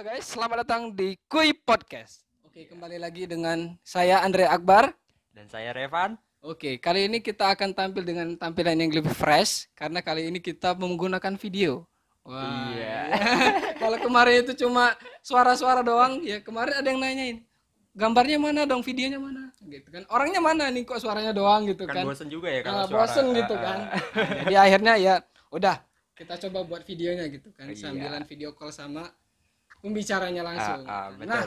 Halo guys, selamat datang di Kui Podcast. Oke, kembali lagi dengan saya Andre Akbar. Dan saya Revan. Oke, kali ini kita akan tampil dengan tampilan yang lebih fresh karena kali ini kita menggunakan video. Wah. Iya. Kalau kemarin itu cuma suara-suara doang, ya kemarin ada yang nanyain. Gambarnya mana dong, videonya mana? Gitu kan. Orangnya mana nih kok suaranya doang gitu Kan kan. bosen juga ya Nah, kalau suara. bosen gitu Ah, kan. ah. Nah, jadi akhirnya ya udah kita coba buat videonya gitu kan. Iya. Sambilan video call sama pembicaranya langsung. Ah, ah, betul. nah,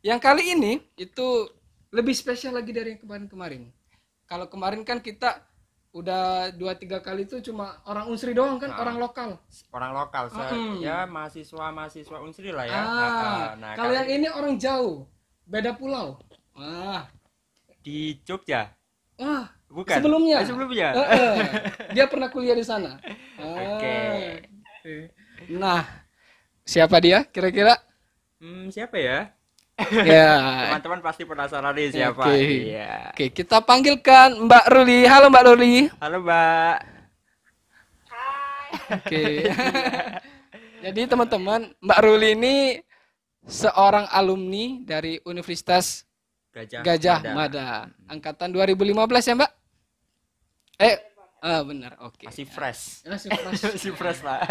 yang kali ini itu lebih spesial lagi dari yang kemarin-kemarin. Kalau kemarin kan kita udah dua tiga kali itu cuma orang unsri doang kan, Ah. orang lokal. Orang lokal, se- Mm-mm. ya mahasiswa-mahasiswa Unsri lah ya. Ah, Ah, ah. Nah, kalau yang ini orang jauh, beda pulau. Wah, di Jogja. wah, Bukan. Sebelumnya. Eh, sebelumnya. Eh, eh. dia pernah kuliah di sana. Oke. Ah. Nah, siapa dia kira-kira? Hmm, siapa ya? ya. Teman-teman pasti penasaran nih siapa. Oke. Iya. Oke, kita panggilkan Mbak Ruli. Halo Mbak Ruli. Halo, Mbak. Oke. Jadi teman-teman, Mbak Ruli ini seorang alumni dari Universitas Gajah, Gajah Mada. Mada, angkatan 2015 ya, Mbak? Eh, ah, benar. Oke. Masih fresh. Masih fresh. Masih fresh lah.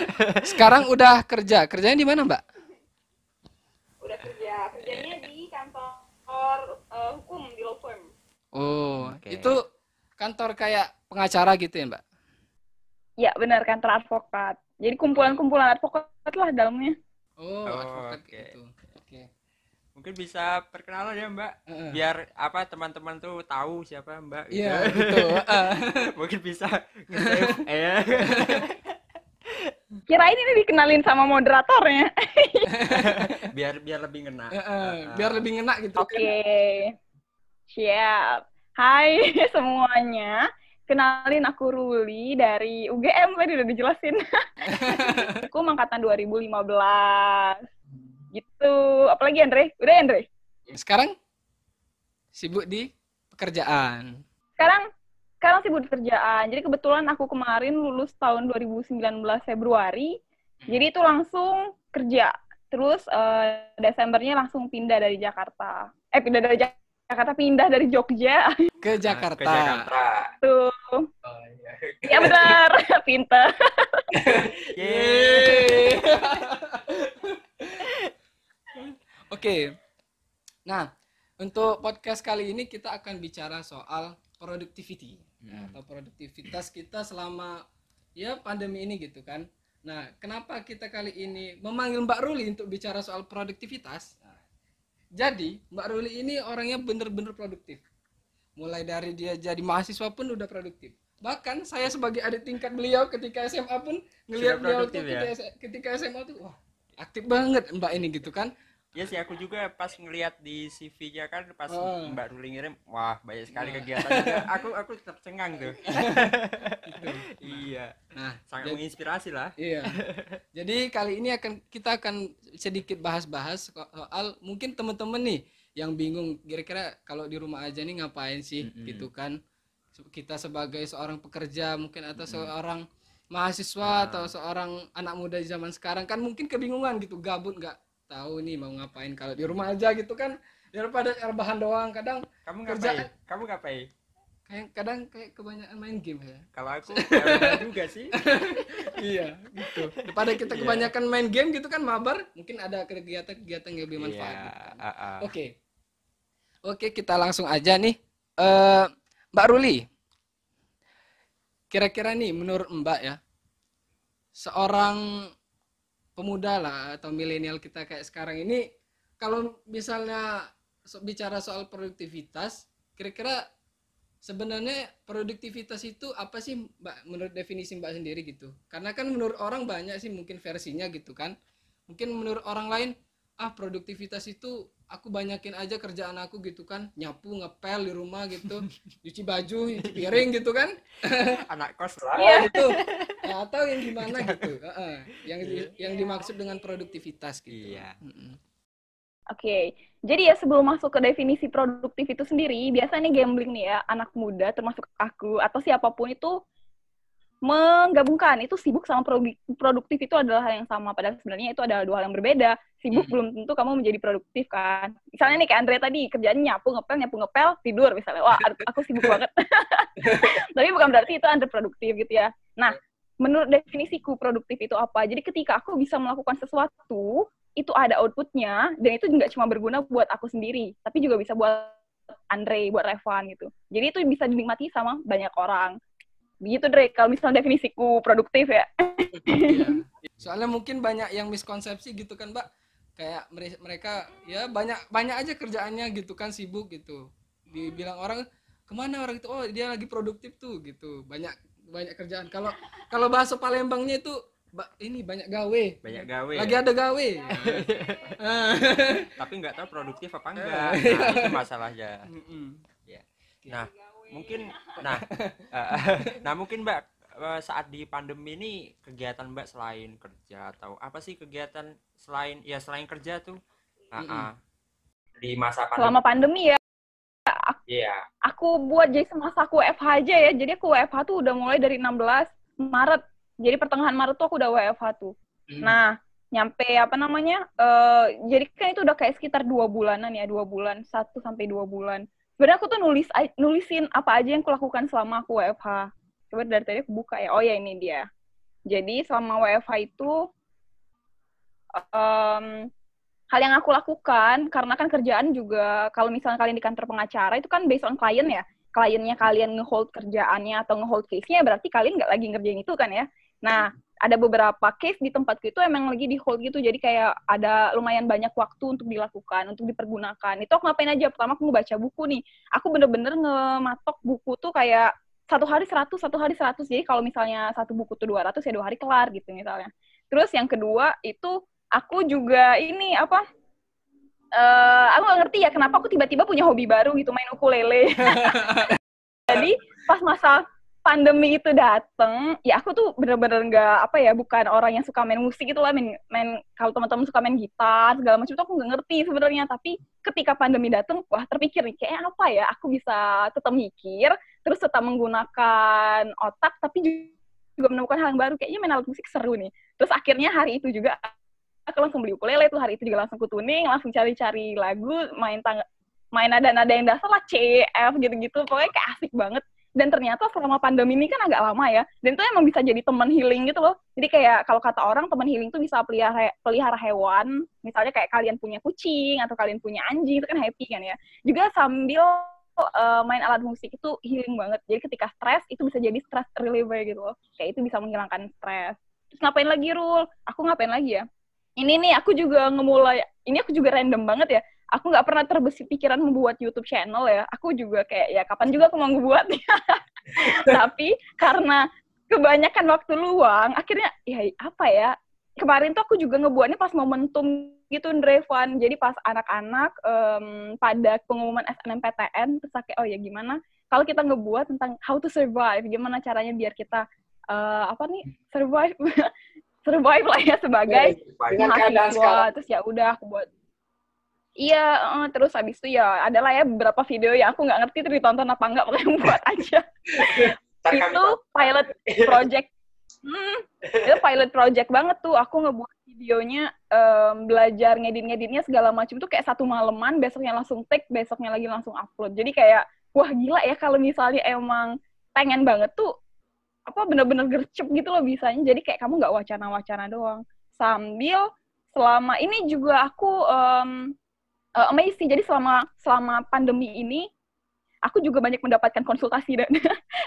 Sekarang udah kerja. Kerjanya di mana, Mbak? udah kerja kerjanya di kantor eh, hukum di law firm Oh, Oke. itu kantor kayak pengacara gitu ya, Mbak? ya benar kantor advokat jadi kumpulan-kumpulan advokat lah dalamnya Oh, Oh, advokat oke. gitu. Mungkin bisa perkenalan ya, Mbak. Heeh. Biar apa teman-teman tuh tahu siapa Mbak. gitu. Iya, gitu. Heeh. Mungkin bisa eh. kirain ini dikenalin sama moderatornya biar biar lebih ngena. Heeh, biar lebih ngena gitu oke kan. siap hai semuanya kenalin aku Ruli dari UGM tadi udah dijelasin aku angkatan 2015 gitu apalagi Andre udah Andre Sekarang sibuk di pekerjaan. sekarang sekarang sibuk di kerjaan. Jadi kebetulan aku kemarin lulus tahun 2019 Februari. Jadi itu langsung kerja. Terus eh, Desembernya langsung pindah dari Jakarta. Eh pindah dari Jak- Jakarta pindah dari Jogja. Ke Jakarta. Ke Jakarta. Tuh. Oh, iya. Ya benar, pinter. Yeay. Oke. Nah, untuk podcast kali ini kita akan bicara soal productivity Hmm. atau produktivitas kita selama ya pandemi ini gitu kan. Nah, kenapa kita kali ini memanggil Mbak Ruli untuk bicara soal produktivitas? Nah, jadi, Mbak Ruli ini orangnya bener-bener produktif. Mulai dari dia jadi mahasiswa pun udah produktif. Bahkan saya sebagai adik tingkat beliau ketika SMA pun ngelihat beliau tuh ya? ketika, ketika SMA tuh wah, aktif banget Mbak ini gitu kan. Ya sih aku juga pas ngelihat di CV-nya kan pas Oh. Mbak Ruli ngirim, wah banyak sekali Nah. kegiatan. Aku aku tercengang tuh. iya, Nah, sangat jadi- menginspirasi lah. Iya. Jadi kali ini akan kita akan sedikit bahas-bahas so- soal mungkin teman-teman nih yang bingung kira-kira kalau di rumah aja nih ngapain sih Mm-mm. gitu kan. Kita sebagai seorang pekerja mungkin atau Mm-mm. seorang mahasiswa Ah. atau seorang anak muda di zaman sekarang kan mungkin kebingungan gitu, gabut nggak tahu nih mau ngapain kalau di rumah aja gitu kan daripada rebahan doang kadang Kamu Kerjaan- ngapain? Kamu ngapain? kayak kadang kayak kebanyakan main game ya. Kalau aku ya juga sih. iya gitu daripada kita Iya. kebanyakan main game gitu kan mabar mungkin ada kegiatan-kegiatan yang lebih manfaat Iya, gitu kan. ah, ah. oke oke kita langsung aja nih Eh Mbak Ruli kira-kira nih menurut Mbak ya seorang pemuda lah atau milenial kita kayak sekarang ini. Kalau misalnya bicara soal produktivitas kira-kira sebenarnya produktivitas itu apa sih Mbak menurut definisi Mbak sendiri gitu? Karena kan menurut orang banyak sih mungkin versinya gitu kan. Mungkin menurut orang lain ah produktivitas itu aku banyakin aja kerjaan aku gitu kan nyapu ngepel di rumah gitu cuci baju cuci piring gitu kan Anak kos lah. Iya. itu Nah, atau yang gimana gitu Heeh. yang di- yang dimaksud dengan produktivitas gitu Iya. Mm-mm. Oke, jadi ya sebelum masuk ke definisi produktif itu sendiri, biasanya gambling nih ya, anak muda termasuk aku atau siapa pun itu menggabungkan. Itu sibuk sama produ- produktif itu adalah hal yang sama. Padahal sebenarnya itu adalah dua hal yang berbeda. Sibuk Hmm. belum tentu kamu menjadi produktif kan? Misalnya nih kayak Andre tadi kerjaan nyapu ngepel nyapu ngepel tidur misalnya. Wah aku- sibuk banget. Tapi bukan berarti itu under produktif gitu ya. Nah menurut definisiku produktif itu apa? Jadi ketika aku bisa melakukan sesuatu itu ada outputnya dan itu nggak cuma berguna buat aku sendiri tapi juga bisa buat Andre buat Revan gitu. Jadi itu bisa dinikmati sama banyak orang begitu Dre kalau misalnya definisiku produktif ya Iya. Soalnya mungkin banyak yang miskonsepsi gitu kan, Mbak. Kayak mere- mereka ya banyak banyak aja kerjaannya gitu kan sibuk gitu. Dibilang orang ke mana orang itu oh dia lagi produktif tuh gitu. Banyak banyak kerjaan. Kalau kalau bahasa Palembangnya itu ba- ini banyak gawe. banyak gawe Lagi ya. ada gawe. Ah. tapi nggak tahu produktif apa enggak nah, itu masalahnya Mm-mm. nah mungkin nah nah mungkin mbak eh, saat di pandemi ini kegiatan mbak selain kerja atau apa sih kegiatan selain ya selain kerja tuh? Mm-mm. ah. di masa pandemi. Selama pandemi ya iya. aku buat jadi semasa aku WFH aja ya. Jadi aku WFH tuh udah mulai dari 16 Maret. Jadi pertengahan Maret tuh aku udah WFH tuh. Hmm. nah nyampe apa namanya eh jadi kan itu udah kayak sekitar dua bulanan ya dua bulan satu sampai dua bulan sebenarnya aku tuh nulis nulisin apa aja yang aku lakukan selama aku WFH coba dari tadi aku buka ya oh ya ini dia. Jadi selama WFH itu em, hal yang aku lakukan karena kan kerjaan juga kalau misalnya kalian di kantor pengacara itu kan based on klien ya. Kliennya kalian ngehold kerjaannya atau ngehold case-nya berarti kalian nggak lagi ngerjain itu kan ya. Nah ada beberapa case di tempatku itu emang lagi di hold gitu jadi kayak ada lumayan banyak waktu untuk dilakukan untuk dipergunakan itu aku ngapain aja pertama aku ngebaca buku nih aku bener-bener ngematok buku tuh kayak satu hari 100, satu hari 100. Jadi kalau misalnya satu buku tuh 200 ya dua hari kelar gitu misalnya. Terus yang kedua itu aku juga ini apa eh aku gak ngerti ya kenapa aku tiba-tiba punya hobi baru gitu main ukulele. Jadi pas masa pandemi itu dateng, ya aku tuh bener-bener nggak apa ya, bukan orang yang suka main musik gitu lah, main, main kalau teman-teman suka main gitar segala macam tuh aku nggak ngerti sebenarnya. Tapi ketika pandemi dateng, wah terpikir nih kayaknya apa ya, aku bisa tetap mikir, terus tetap menggunakan otak, tapi juga menemukan hal yang baru. Kayaknya main alat musik seru nih. Terus akhirnya hari itu juga aku langsung beli ukulele tuh hari itu juga langsung kutuning, langsung cari-cari lagu, main tang main nada-nada yang dasar lah C, F gitu-gitu, pokoknya kayak asik banget. Dan ternyata selama pandemi ini kan agak lama ya, dan itu emang bisa jadi teman healing gitu loh. Jadi kayak kalau kata orang teman healing tuh bisa pelihara pelihara hewan, misalnya kayak kalian punya kucing atau kalian punya anjing itu kan happy kan ya. Juga sambil uh, main alat musik itu healing banget. Jadi ketika stres itu bisa jadi stress reliever gitu loh. Kayak itu bisa menghilangkan stres. Terus ngapain lagi Rul? Aku ngapain lagi ya? Ini nih aku juga ngemulai, ini aku juga random banget ya. Aku nggak pernah terbesit pikiran membuat YouTube channel ya. Aku juga kayak ya kapan juga aku mau ngebuat. Tapi karena kebanyakan waktu luang, akhirnya ya apa ya? Kemarin tuh aku juga ngebuatnya pas momentum gitu Drevan. Jadi pas anak-anak em, pada pengumuman SNMPTN terus kayak oh ya gimana kalau kita ngebuat tentang how to survive, gimana caranya biar kita eh, apa nih survive survive lah ya sebagai keadaan sekarang. mahasiswa terus ya udah aku buat iya eh, terus habis itu ya adalah ya beberapa video yang aku nggak ngerti itu ditonton apa enggak pokoknya buat aja. Itu pilot project. Hmm, itu pilot project banget tuh. Aku ngebuat videonya em, belajar ngedit-ngeditnya segala macam tuh kayak satu malaman besoknya langsung take besoknya lagi langsung upload. Jadi kayak wah gila ya kalau misalnya emang pengen banget tuh apa bener-bener gercep gitu loh bisanya. Jadi kayak kamu nggak wacana-wacana doang. Sambil selama ini juga aku em, eh, amazing. Jadi selama selama pandemi ini aku juga banyak mendapatkan konsultasi dan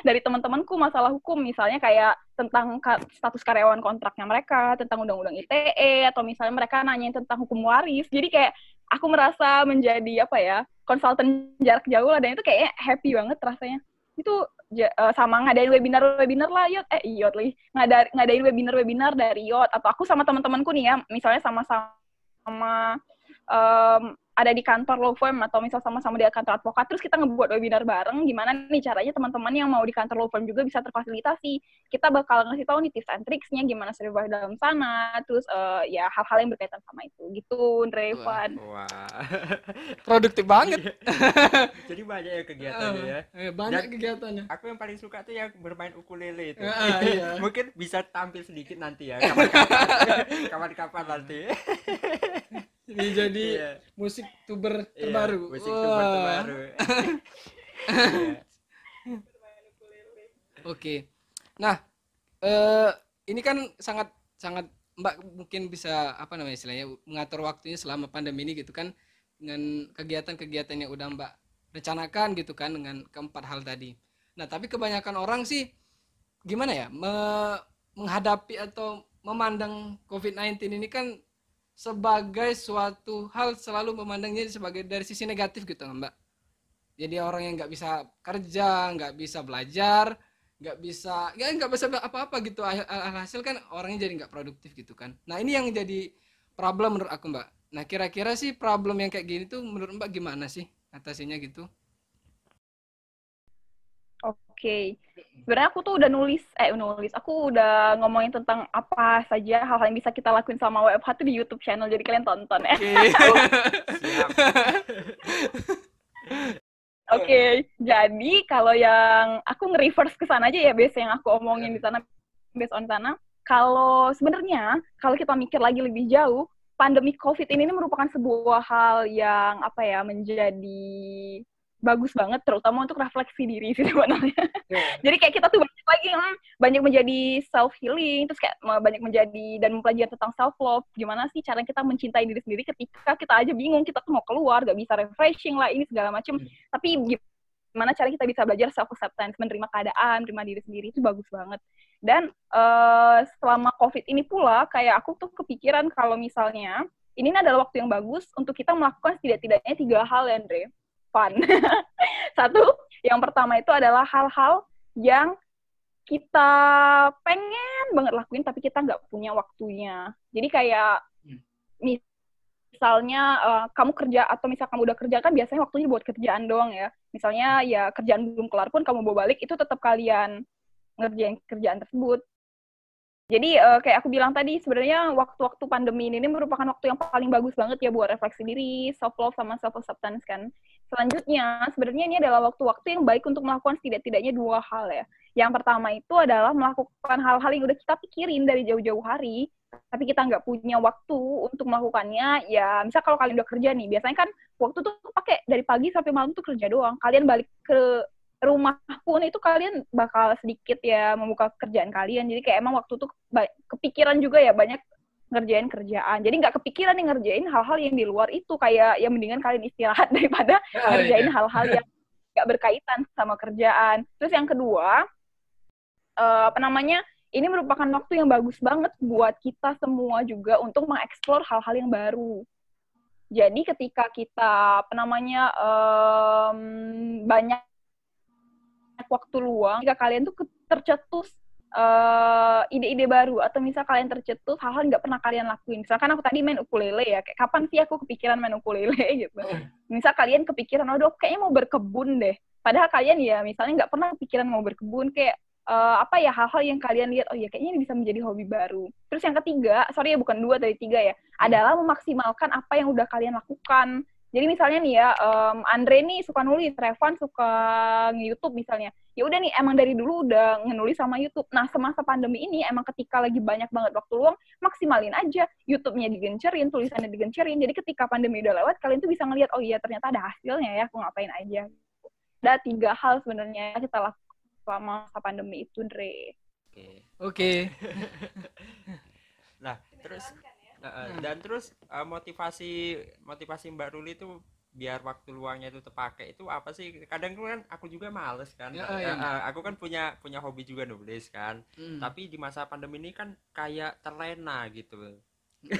dari teman-temanku masalah hukum. Misalnya kayak tentang status karyawan kontraknya mereka tentang undang-undang ITE atau misalnya mereka nanyain tentang hukum waris. Jadi kayak aku merasa menjadi apa ya konsultan jarak jauh lah. Dan itu kayak happy banget rasanya. Itu eh, sama ngadain webinar-webinar lah Yot. Eh Yot Ngada- ngadain webinar-webinar dari Yot. Atau aku sama teman-temanku nih ya. Misalnya sama-sama em, ada di kantor law firm atau misal sama-sama di kantor advokat, terus kita ngebuat webinar bareng, gimana nih caranya teman-teman yang mau di kantor law firm juga bisa terfasilitasi. Kita bakal ngasih tahu nih tips and tricksnya, gimana survive dalam sana, terus eh, ya hal-hal yang berkaitan sama itu. Gitu, Revan. Wah. Produktif banget. Jadi banyak ya kegiatannya ya. Eh, banyak Dan- kegiatannya. Aku yang paling suka tuh yang bermain ukulele itu. Ah, iya. Mungkin bisa tampil sedikit nanti ya. Kapan-kapan, kapan-kapan nanti. Jadi jadi Iya. musik tuber Iya, terbaru. musik Wah. tuber terbaru. Iya. Oke. Nah, eh ini kan sangat sangat Mbak mungkin bisa apa namanya istilahnya mengatur waktunya selama pandemi ini gitu kan dengan kegiatan-kegiatan yang udah Mbak rencanakan gitu kan dengan keempat hal tadi. Nah, tapi kebanyakan orang sih gimana ya me- menghadapi atau memandang COVID-19 ini kan sebagai suatu hal selalu memandangnya sebagai dari sisi negatif gitu Mbak. Jadi orang yang nggak bisa kerja, nggak bisa belajar, nggak bisa ya nggak bisa apa-apa gitu. Alhasil kan orangnya jadi nggak produktif gitu kan. Nah ini yang jadi problem menurut aku mbak. Nah kira-kira sih problem yang kayak gini tuh menurut mbak gimana sih atasinya gitu Oke, sebenarnya aku tuh udah nulis, eh nulis, aku udah ngomongin tentang apa saja hal-hal yang bisa kita lakuin sama WFH tuh di YouTube channel, jadi kalian tonton ya. Oke, jadi kalau yang aku nge-reverse ke sana aja ya, base yang aku omongin di sana, based on sana. Kalau sebenarnya, kalau kita mikir lagi lebih jauh, pandemi COVID ini, ini merupakan sebuah hal yang apa ya menjadi bagus banget, terutama untuk refleksi diri sih sebenarnya. Jadi kayak kita tuh banyak lagi, hmm, banyak menjadi self healing, terus kayak me- banyak menjadi dan mempelajari tentang self love. Gimana sih cara kita mencintai diri sendiri ketika kita aja bingung, kita tuh mau keluar, gak bisa refreshing lah, ini segala macem. Tapi gimana cara kita bisa belajar self acceptance, menerima keadaan, menerima diri sendiri itu bagus banget. Dan eh, selama COVID ini pula, kayak aku tuh kepikiran kalau misalnya ini adalah waktu yang bagus untuk kita melakukan setidak-tidaknya tiga hal, ya, Andre. Fun. Satu, yang pertama itu adalah hal-hal yang kita pengen banget lakuin tapi kita nggak punya waktunya. Jadi kayak Hmm. misalnya eh, kamu kerja atau misal kamu udah kerja kan biasanya waktunya buat kerjaan doang ya. Misalnya ya kerjaan belum kelar pun kamu bawa balik itu tetap kalian ngerjain kerjaan tersebut. Jadi eh, kayak aku bilang tadi sebenarnya waktu-waktu pandemi ini, ini merupakan waktu yang paling bagus banget ya buat refleksi diri, self love sama self acceptance kan. Selanjutnya sebenarnya ini adalah waktu-waktu yang baik untuk melakukan setidak-tidaknya dua hal ya. Yang pertama itu adalah melakukan hal-hal yang udah kita pikirin dari jauh-jauh hari, tapi kita nggak punya waktu untuk melakukannya. Ya, misal kalau kalian udah kerja nih, biasanya kan waktu tuh pakai dari pagi sampai malam tuh kerja doang. Kalian balik ke rumah pun itu kalian bakal sedikit ya membuka kerjaan kalian. Jadi kayak emang waktu tuh kepikiran juga ya banyak ngerjain kerjaan. Jadi nggak kepikiran nih ngerjain hal-hal yang di luar itu kayak ya mendingan kalian istirahat daripada ngerjain iya. hal-hal yang nggak berkaitan sama kerjaan. Terus yang kedua, eh, apa namanya? Ini merupakan waktu yang bagus banget buat kita semua juga untuk mengeksplor hal-hal yang baru. Jadi ketika kita apa namanya em, banyak waktu luang, jika kalian tuh tercetus eh, ide-ide baru atau misal kalian tercetus hal-hal nggak pernah kalian lakuin. Misalkan aku tadi main ukulele ya, kayak kapan sih aku kepikiran main ukulele gitu. Misal kalian kepikiran, aduh kayaknya mau berkebun deh. Padahal kalian ya misalnya nggak pernah kepikiran mau berkebun, kayak eh, apa ya hal-hal yang kalian lihat, oh ya kayaknya ini bisa menjadi hobi baru. Terus yang ketiga, sorry ya bukan dua dari tiga ya, adalah memaksimalkan apa yang udah kalian lakukan. Jadi misalnya nih ya, em, Andre nih suka nulis, Revan suka nge-YouTube misalnya. Ya udah nih, emang dari dulu udah ngenulis sama YouTube. Nah, semasa pandemi ini emang ketika lagi banyak banget waktu luang, maksimalin aja. YouTube-nya digencerin, tulisannya digencerin. Jadi ketika pandemi udah lewat, kalian tuh bisa ngelihat, oh iya ternyata ada hasilnya ya, aku ngapain aja. Ada tiga hal sebenarnya yang kita lakukan selama masa pandemi itu, Andre. Oke. Oke. Nah, terus uh, uh, dan terus uh, motivasi motivasi Mbak Ruli itu biar waktu luangnya itu terpakai itu apa sih? Kadang kan aku juga males kan. Ya, Uh, ya. uh, aku kan punya punya hobi juga nulis kan. Hmm. Tapi di masa pandemi ini kan kayak terlena gitu.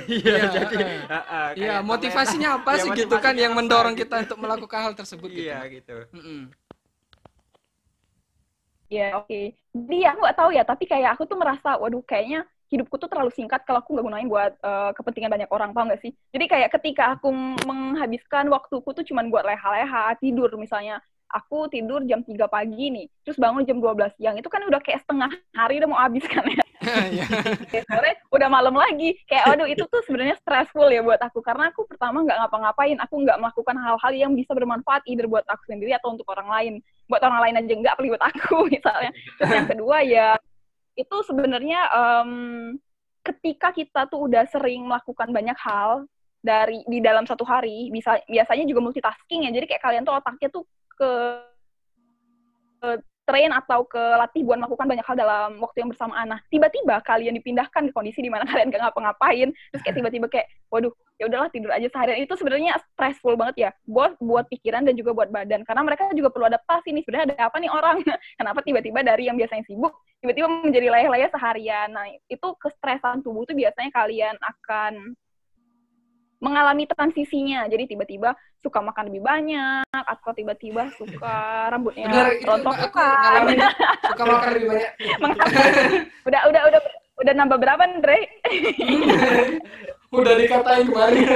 Iya, jadi uh, uh, uh, Iya, kayak motivasinya apa Iya, sih gitu kan yang mendorong gitu. kita untuk melakukan hal tersebut terlena. gitu. Iya gitu. Ya, oke. Jadi aku nggak tahu ya, tapi kayak aku tuh merasa, waduh, kayaknya hidupku tuh terlalu singkat kalau aku nggak gunain buat uh, kepentingan banyak orang, paham nggak sih? Jadi kayak ketika aku menghabiskan waktuku tuh cuman buat leha-leha, tidur misalnya, aku tidur jam 3 pagi nih, terus bangun jam 12 siang, itu kan udah kayak setengah hari udah mau habis kan ya. Iya. sore udah malam lagi. Kayak waduh itu tuh sebenarnya stressful ya buat aku karena aku pertama nggak ngapa-ngapain, aku nggak melakukan hal-hal yang bisa bermanfaat either buat aku sendiri atau untuk orang lain. Buat orang lain aja nggak, buat aku misalnya. Terus yang kedua ya itu sebenarnya um, ketika kita tuh udah sering melakukan banyak hal dari di dalam satu hari bisa biasanya juga multitasking ya jadi kayak kalian tuh otaknya tuh ke, ke train atau ke latih buat melakukan banyak hal dalam waktu yang bersamaan. Nah, tiba-tiba kalian dipindahkan ke kondisi di mana kalian gak ngapa-ngapain, terus kayak tiba-tiba kayak, waduh, ya udahlah tidur aja seharian. Itu sebenarnya stressful banget ya, buat buat pikiran dan juga buat badan. Karena mereka juga perlu adaptasi nih, sebenarnya ada apa nih orang? Kenapa tiba-tiba dari yang biasanya sibuk, tiba-tiba menjadi layah-layah seharian. Nah, itu kestresan tubuh tuh biasanya kalian akan mengalami transisinya. Jadi tiba-tiba suka makan lebih banyak atau tiba-tiba suka rambutnya Benar, itu rontok aku ngalamin suka makan lebih banyak. udah udah udah udah nambah berapa, Andre? udah dikatain kemarin.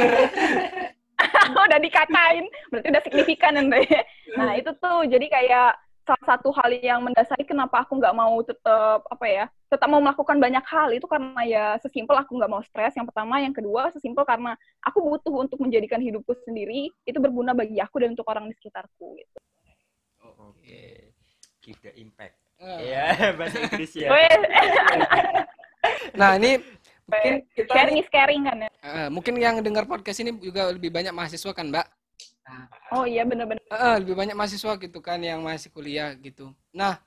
udah dikatain. Berarti udah signifikan, Andre. Nah, itu tuh jadi kayak salah satu hal yang mendasari kenapa aku nggak mau tetap apa ya tetap mau melakukan banyak hal itu karena ya sesimpel aku nggak mau stres yang pertama yang kedua sesimpel karena aku butuh untuk menjadikan hidupku sendiri itu berguna bagi aku dan untuk orang di sekitarku gitu. Oke, okay. keep the impact. Ah. Iya, uh. yeah, bahasa Inggris ya. nah ini mungkin kita sharing is caring kan ya. Uh, mungkin yang dengar podcast ini juga lebih banyak mahasiswa kan, Mbak? Oh iya benar-benar. Uh, lebih banyak mahasiswa gitu kan yang masih kuliah gitu. Nah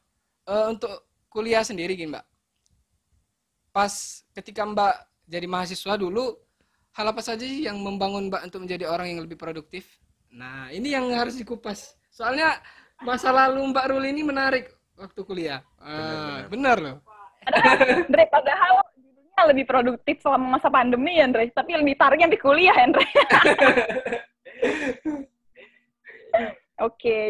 uh, untuk kuliah sendiri gini mbak, pas ketika mbak jadi mahasiswa dulu, hal apa saja sih yang membangun mbak untuk menjadi orang yang lebih produktif? Nah ini yang harus dikupas. Soalnya masa lalu mbak Ruli ini menarik waktu kuliah. Uh, benar loh. Andre, padahal judulnya lebih produktif selama masa pandemi ya Andre, tapi lebih tariknya di kuliah Andre. Oke. Okay.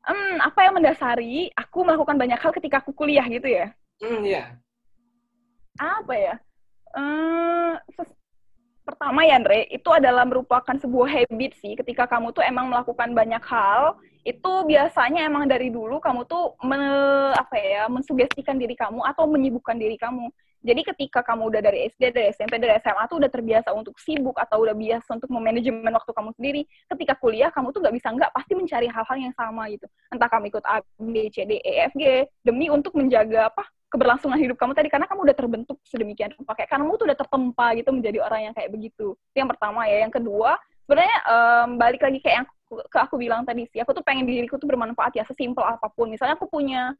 Hmm, apa yang mendasari aku melakukan banyak hal ketika aku kuliah gitu ya? Hmm, iya. Apa ya? Hmm, pertama ya, Andre, itu adalah merupakan sebuah habit sih. Ketika kamu tuh emang melakukan banyak hal, itu biasanya emang dari dulu kamu tuh me, apa ya, mensugestikan diri kamu atau menyibukkan diri kamu. Jadi ketika kamu udah dari SD, dari SMP, dari SMA tuh udah terbiasa untuk sibuk atau udah biasa untuk memanajemen waktu kamu sendiri. Ketika kuliah, kamu tuh nggak bisa nggak pasti mencari hal-hal yang sama gitu. Entah kamu ikut A, B, C, D, E, F, G demi untuk menjaga apa keberlangsungan hidup kamu tadi karena kamu udah terbentuk sedemikian rupa kayak kamu tuh udah tertempa gitu menjadi orang yang kayak begitu. Itu yang pertama ya. Yang kedua, sebenarnya um, balik lagi kayak yang ke aku bilang tadi sih, aku tuh pengen diriku tuh bermanfaat ya sesimpel apa pun. Misalnya aku punya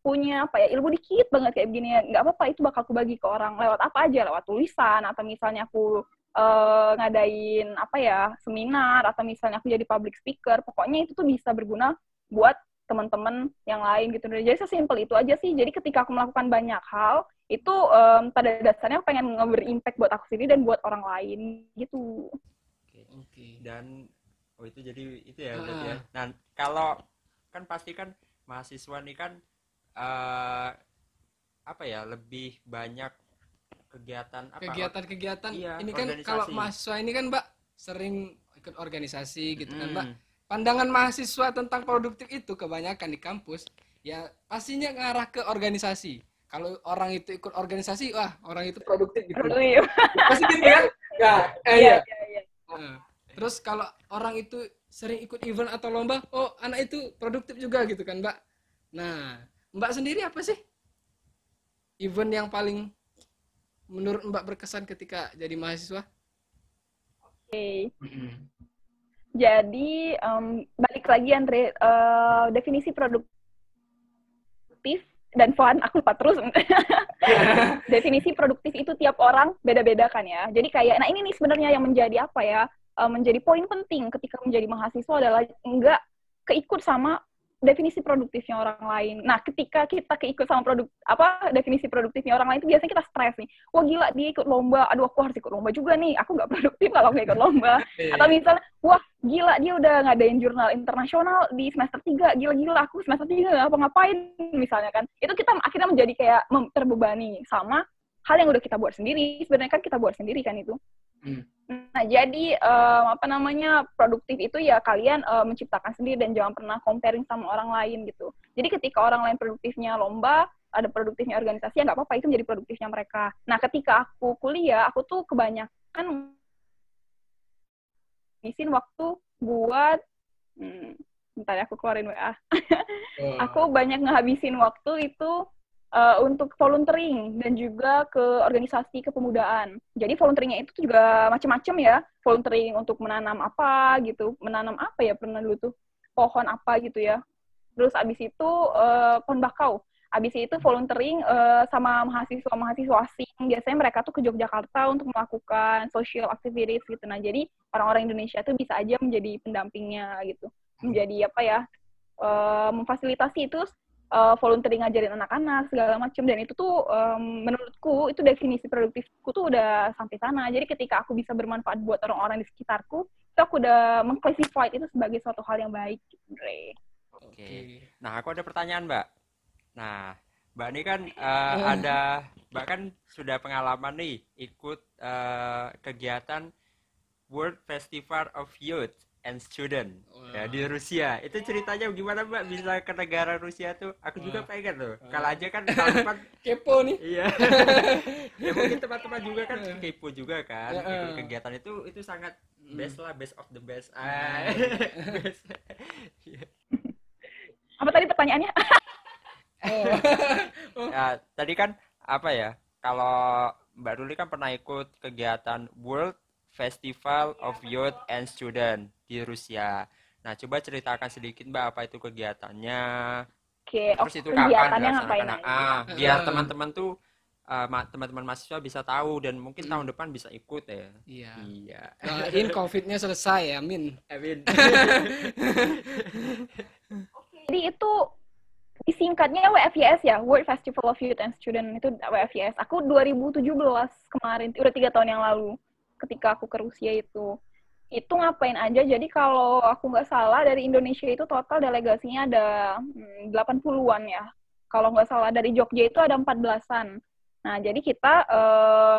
punya apa ya ilmu dikit banget kayak begini. Nggak apa-apa itu bakal aku bagi ke orang lewat apa aja lewat tulisan atau misalnya aku uh, ngadain apa ya seminar atau misalnya aku jadi public speaker. Pokoknya itu tuh bisa berguna buat teman-teman yang lain gitu. Jadi sesimpel itu aja sih. Jadi ketika aku melakukan banyak hal itu um, pada dasarnya aku pengen ngeberi impact buat aku sendiri dan buat orang lain gitu. Oke oke. Dan oh itu jadi itu ya berarti ya. Nah kalau kan pasti kan mahasiswa nih kan uh, apa ya lebih banyak kegiatan apa? Kegiatan-kegiatan? Iya, ini kan kalau mahasiswa ini kan mbak sering ikut organisasi gitu mm. kan mbak. Pandangan mahasiswa tentang produktif itu kebanyakan di kampus ya pastinya ngarah ke organisasi. Kalau orang itu ikut organisasi wah orang itu produktif gitu. Pasti gitu kan? Ya eh, iya, iya. iya. Nah, terus kalau orang itu sering ikut event atau lomba oh anak itu produktif juga gitu kan mbak. Nah Mbak sendiri apa sih event yang paling menurut Mbak berkesan ketika jadi mahasiswa? Oke. Okay. Jadi um, balik lagi Andre uh, definisi produktif dan fun aku lupa terus definisi produktif itu tiap orang beda-beda kan ya. Jadi kayak nah ini nih sebenarnya yang menjadi apa ya? Uh, menjadi poin penting ketika menjadi mahasiswa adalah enggak keikut sama definisi produktifnya orang lain. Nah, ketika kita keikut sama produk apa definisi produktifnya orang lain itu biasanya kita stres nih. Wah gila dia ikut lomba, aduh aku harus ikut lomba juga nih. Aku nggak produktif kalau nggak ikut lomba. Iya. Atau misalnya, wah gila dia udah ngadain jurnal internasional di semester 3. Gila-gila aku semester 3 nggak apa-ngapain misalnya kan. Itu kita akhirnya menjadi kayak terbebani sama hal yang udah kita buat sendiri. Sebenarnya kan kita buat sendiri kan itu. Hmm. Nah, jadi em, apa namanya produktif itu ya kalian em, menciptakan sendiri dan jangan pernah comparing sama orang lain gitu. Jadi ketika orang lain produktifnya lomba, ada produktifnya organisasi ya nggak apa-apa itu menjadi produktifnya mereka. Nah, ketika aku kuliah, aku tuh kebanyakan ngabisin waktu buat hmm, bentar ya aku keluarin WA. Oh. Aku banyak ngehabisin waktu itu eh, untuk volunteering dan juga ke organisasi kepemudaan. Jadi volunteeringnya itu juga macam-macam ya. Volunteering untuk menanam apa gitu, menanam apa ya pernah dulu tuh pohon apa gitu ya. Terus abis itu eh, pohon bakau. Abis itu volunteering eh, sama mahasiswa-mahasiswa asing. Biasanya mereka tuh ke Yogyakarta untuk melakukan social activities gitu. Nah, jadi orang-orang Indonesia tuh bisa aja menjadi pendampingnya gitu. Menjadi apa ya? eh, memfasilitasi itu eh, volunteering ngajarin anak-anak segala macam dan itu tuh em, menurutku itu definisi produktifku tuh udah sampai sana. Jadi ketika aku bisa bermanfaat buat orang-orang di sekitarku, itu aku udah mengclassify itu sebagai suatu hal yang baik. gitu, Re. Oke. Nah, aku ada pertanyaan, Mbak. Nah, Mbak ini kan eh, ada, Mbak kan sudah pengalaman nih ikut eh, kegiatan World Festival of Youth and Student ya, di Rusia. Itu ceritanya gimana, Mbak? Bisa ke negara Rusia tuh? Aku juga Wah. pengen loh. Kalau aja kan depan Kepo nih. Iya. ya mungkin teman-teman juga kan kepo juga kan. Ya, eh. kegiatan itu itu sangat Hmm. best lah, best of the best. Ah. best. Iya. Apa tadi pertanyaannya? Oh. Ya, tadi kan apa ya? Kalau Mbak Ruli kan pernah ikut kegiatan World Festival of Youth and Student di Rusia. Nah, coba ceritakan sedikit Mbak apa itu kegiatannya. Oke, oh, Terus itu kapan kegiatannya ngapain dilaksanakan? aja? Ah, biar Eh. teman-teman tuh eh, ma- teman-teman mahasiswa bisa tahu dan mungkin Hmm. tahun depan bisa ikut ya. Iya. Iya. Doain COVID-nya selesai, amin. Amin. Jadi itu disingkatnya WFYS ya, World Festival of Youth and Student itu WFYS. Aku 2017 kemarin, udah tiga tahun yang lalu, ketika aku ke Rusia itu. Itu ngapain aja, jadi kalau aku nggak salah dari Indonesia itu total delegasinya ada hmm, 80-an ya. Kalau nggak salah dari Jogja itu ada 14-an. Nah, jadi kita eh,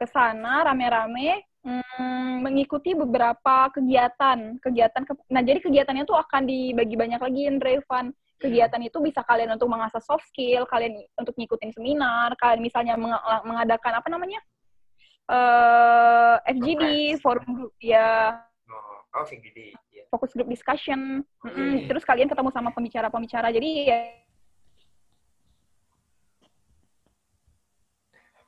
ke sana rame-rame hmm, mengikuti beberapa kegiatan. Kegiatan ke- Nah, jadi kegiatannya tuh akan dibagi banyak lagi, Indra Evan kegiatan itu bisa kalian untuk mengasah soft skill, kalian untuk ngikutin seminar, kalian misalnya meng- mengadakan apa namanya eh FGD, forum group ya, Oh, oh VGD. Iya. fokus group discussion, Mm-mm. iya. terus kalian ketemu sama pembicara-pembicara, jadi ya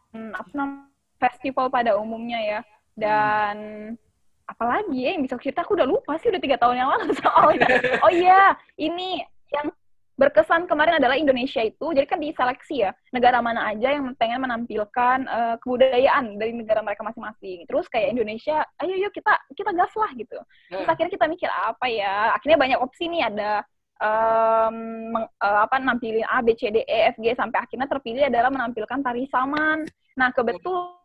Hmm, apa namanya festival pada umumnya ya, dan apalagi ya yang bisa cerita aku udah lupa sih udah tiga tahun yang lalu soalnya. Oh iya, ini yang berkesan kemarin adalah Indonesia itu, jadi kan diseleksi ya, negara mana aja yang pengen menampilkan eh, kebudayaan dari negara mereka masing-masing. Terus kayak Indonesia, ayo yuk kita kita gas lah gitu. Terus akhirnya kita mikir apa ya? Akhirnya banyak opsi nih ada em, meng- eh, apa nampilin A, B, C, D, E, F, G sampai akhirnya terpilih adalah menampilkan tari saman. Nah kebetulan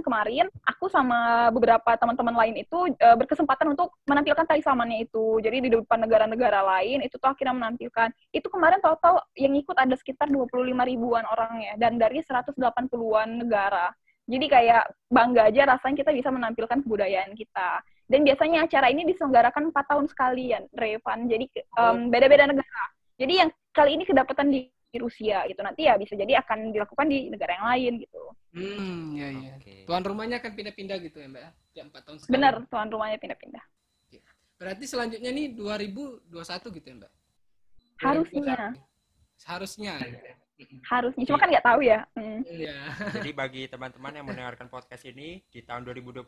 kemarin aku sama beberapa teman-teman lain itu eh, berkesempatan untuk menampilkan tari samannya itu. Jadi di depan negara-negara lain itu tuh akhirnya menampilkan. Itu kemarin total yang ikut ada sekitar 25 ribuan orang ya dan dari 180-an negara. Jadi kayak bangga aja rasanya kita bisa menampilkan kebudayaan kita. Dan biasanya acara ini diselenggarakan 4 tahun sekalian, Revan. Jadi em, beda-beda negara. Jadi yang kali ini kedapatan di Rusia gitu. Nanti ya bisa jadi akan dilakukan di negara yang lain gitu. Hmm, ya ya. Oke. Tuan rumahnya akan pindah-pindah gitu ya, Mbak ya? Tiap 4 tahun sekali. Bener, tuan rumahnya pindah-pindah. Berarti selanjutnya nih 2021 gitu ya, Mbak? Harusnya, 2021. Seharusnya. harusnya. Cuma kan nggak tahu ya. Hmm. Iya. Jadi bagi teman-teman yang mendengarkan podcast ini di tahun 2021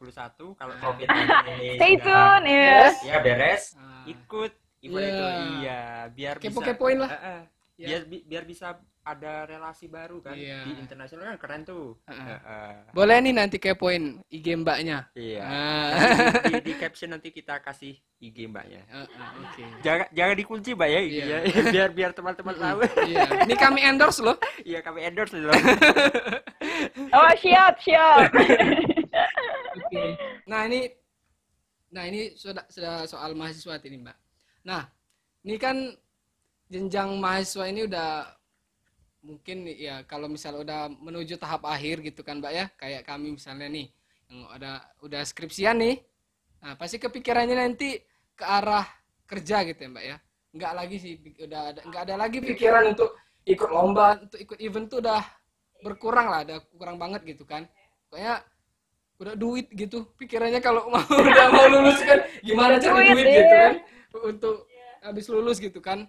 kalau Ah. COVID ini Stay sudah tune ya. ya beres, Ah, ikut event Iya. itu iya, biar bisa Kepo-kepoin lah. Eh, eh. Ya. biar bi- biar bisa ada relasi baru kan Iya. di internasional kan keren tuh. Ah, ah. Eh, eh. Boleh nih nanti kepoin IG mbaknya. Iya. Ah. Nanti di, di, di caption nanti kita kasih IG mbaknya. Ah, ah, Oke. Jangan jangan dikunci mbak ya, Iya. iya. biar biar teman-teman tahu. Iya. Ini kami endorse loh. Iya kami endorse loh. Oh siap siap. Oke. Nah ini, nah ini sudah sudah soal mahasiswa ini mbak. Nah, ini kan jenjang mahasiswa ini udah mungkin ya kalau misalnya udah menuju tahap akhir gitu kan mbak ya. Kayak kami misalnya nih yang ada udah skripsian nih nah pasti kepikirannya nanti ke arah kerja gitu ya mbak ya. Nggak lagi sih udah ada nggak ada lagi pikiran untuk ikut lomba untuk ikut event tuh udah berkurang lah ada kurang banget gitu kan. Pokoknya udah duit gitu pikirannya kalau mau udah mau lulus kan gimana cari Duit, duit gitu iya. kan untuk habis lulus gitu kan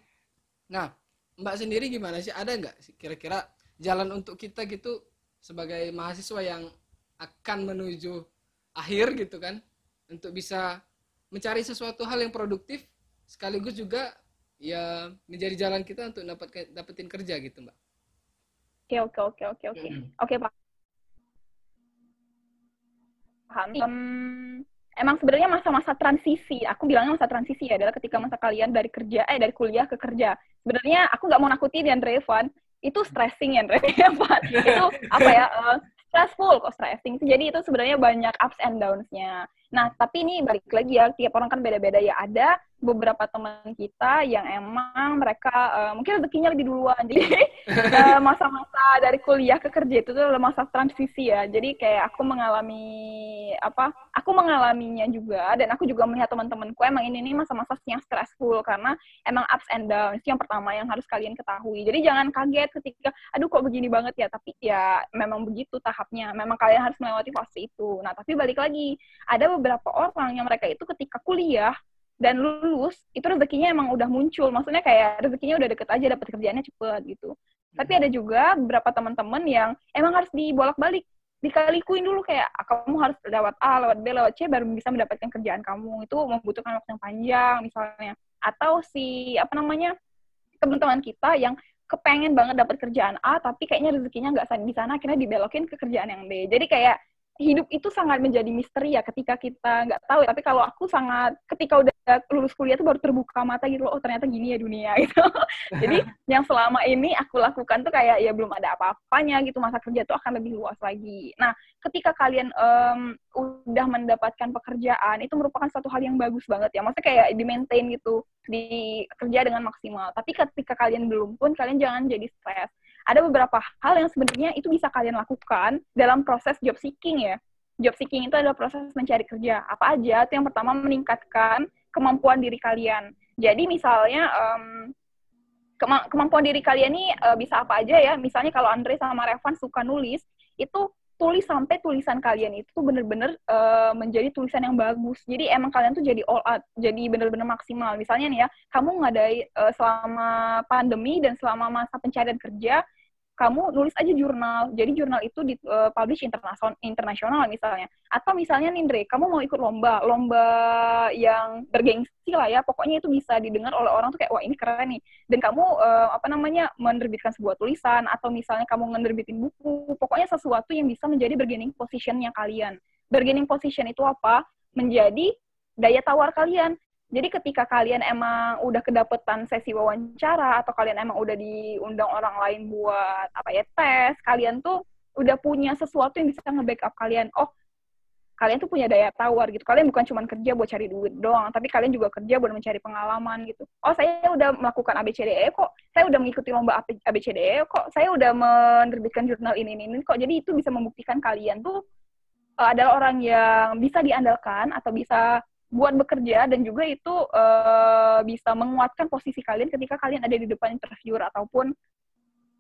nah mbak sendiri gimana sih ada nggak sih kira-kira jalan untuk kita gitu sebagai mahasiswa yang akan menuju akhir gitu kan untuk bisa mencari sesuatu hal yang produktif sekaligus juga ya menjadi jalan kita untuk dapat dapetin kerja gitu mbak Oke, oke, oke, oke, oke. Oke, Pak. Paham. Em, emang sebenarnya masa-masa transisi, aku bilangnya masa transisi ya, adalah ketika masa kalian dari kerja, eh dari kuliah ke kerja. Sebenarnya aku nggak mau nakutin yang Revan, itu stressing ya Revan. itu apa ya, eh, stressful kok stressing. Jadi itu sebenarnya banyak ups and downs-nya. Nah, tapi ini balik lagi ya, tiap orang kan beda-beda ya. Ada beberapa teman kita yang emang mereka eh, mungkin rezekinya lebih duluan. Jadi eh, masa-masa dari kuliah ke kerja itu tuh adalah masa transisi ya. Jadi kayak aku mengalami apa? Aku mengalaminya juga dan aku juga melihat teman-temanku emang ini nih masa-masa yang stressful karena emang ups and downs. Yang pertama yang harus kalian ketahui. Jadi jangan kaget ketika aduh kok begini banget ya, tapi ya memang begitu tahapnya. Memang kalian harus melewati fase itu. Nah, tapi balik lagi, ada beberapa orang yang mereka itu ketika kuliah dan lulus itu rezekinya emang udah muncul. Maksudnya kayak rezekinya udah deket aja dapat kerjaannya cepet gitu. Tapi ada juga beberapa teman-teman yang emang harus dibolak-balik dikalikuin dulu kayak ah, kamu harus lewat A, lewat B, lewat C baru bisa mendapatkan kerjaan kamu. Itu membutuhkan waktu yang panjang misalnya. Atau si apa namanya teman-teman kita yang kepengen banget dapat kerjaan A tapi kayaknya rezekinya nggak di sana akhirnya dibelokin ke kerjaan yang B. Jadi kayak hidup itu sangat menjadi misteri ya ketika kita nggak tahu tapi kalau aku sangat ketika udah lulus kuliah tuh baru terbuka mata gitu loh oh ternyata gini ya dunia gitu. Jadi yang selama ini aku lakukan tuh kayak ya belum ada apa-apanya gitu masa kerja tuh akan lebih luas lagi. Nah ketika kalian em, udah mendapatkan pekerjaan itu merupakan satu hal yang bagus banget ya. Maksudnya kayak di maintain gitu di kerja dengan maksimal. Tapi ketika kalian belum pun kalian jangan jadi stres ada beberapa hal yang sebenarnya itu bisa kalian lakukan dalam proses job seeking ya. Job seeking itu adalah proses mencari kerja. Apa aja? Itu yang pertama meningkatkan kemampuan diri kalian. Jadi misalnya em, kema- kemampuan diri kalian ini eh, bisa apa aja ya? Misalnya kalau Andre sama Revan suka nulis, itu tulis sampai tulisan kalian itu tuh bener-bener eh, menjadi tulisan yang bagus. Jadi emang kalian tuh jadi all out, jadi bener-bener maksimal. Misalnya nih ya, kamu ngadai eh, selama pandemi dan selama masa pencarian kerja, kamu nulis aja jurnal. Jadi jurnal itu di uh, publish internasional internasional misalnya. Atau misalnya nih Andre, kamu mau ikut lomba, lomba yang bergengsi lah ya. Pokoknya itu bisa didengar oleh orang tuh kayak wah ini keren nih. Dan kamu uh, apa namanya menerbitkan sebuah tulisan atau misalnya kamu menerbitin buku. Pokoknya sesuatu yang bisa menjadi bargaining positionnya kalian. Bargaining position itu apa? Menjadi daya tawar kalian. Jadi ketika kalian emang udah kedapetan sesi wawancara atau kalian emang udah diundang orang lain buat apa ya tes, kalian tuh udah punya sesuatu yang bisa nge-backup kalian. Oh, kalian tuh punya daya tawar gitu. Kalian bukan cuma kerja buat cari duit doang, tapi kalian juga kerja buat mencari pengalaman gitu. Oh, saya udah melakukan ABCDE kok. Saya udah mengikuti lomba ABCDE kok. Saya udah menerbitkan jurnal ini ini, ini kok. Jadi itu bisa membuktikan kalian tuh uh, adalah orang yang bisa diandalkan atau bisa buat bekerja dan juga itu uh, bisa menguatkan posisi kalian ketika kalian ada di depan interviewer ataupun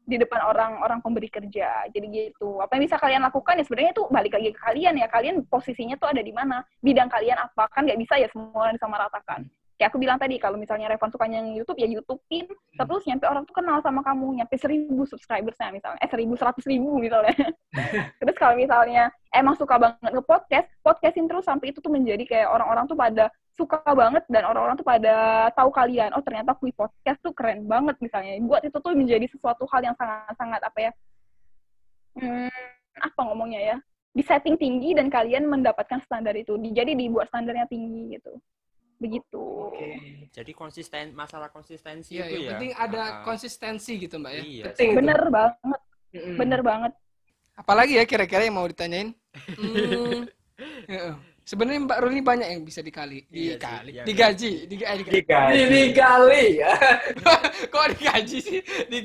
di depan orang-orang pemberi kerja. Jadi gitu. Apa yang bisa kalian lakukan ya sebenarnya itu balik lagi ke kalian ya. Kalian posisinya tuh ada di mana? Bidang kalian apa? Kan nggak bisa ya semua disamaratakan. Kayak aku bilang tadi, kalau misalnya Revan sukanya yang YouTube, ya YouTubein. Terus nyampe orang tuh kenal sama kamu, nyampe seribu subscribersnya misalnya. Eh, seribu, seratus ribu misalnya. Terus kalau misalnya emang suka banget nge-podcast, podcastin terus sampai itu tuh menjadi kayak orang-orang tuh pada suka banget dan orang-orang tuh pada tahu kalian, oh ternyata kui podcast tuh keren banget misalnya. Buat itu tuh menjadi sesuatu hal yang sangat-sangat apa ya, hmm, apa ngomongnya ya, di setting tinggi dan kalian mendapatkan standar itu. Jadi dibuat standarnya tinggi gitu. Begitu. Jadi konsisten masalah konsistensi Iya, itu yang ya. penting ada Ah, konsistensi gitu mbak ya. Iya. Penting itu. Bener banget, Mm-mm. bener banget. Apalagi ya kira-kira yang mau ditanyain? Hmm, heeh. sebenarnya Mbak Ruli banyak yang bisa dikali, Iya dikali, iya. digaji, diga, eh, digaji. Digaji. Ya. Kok digaji sih? Di,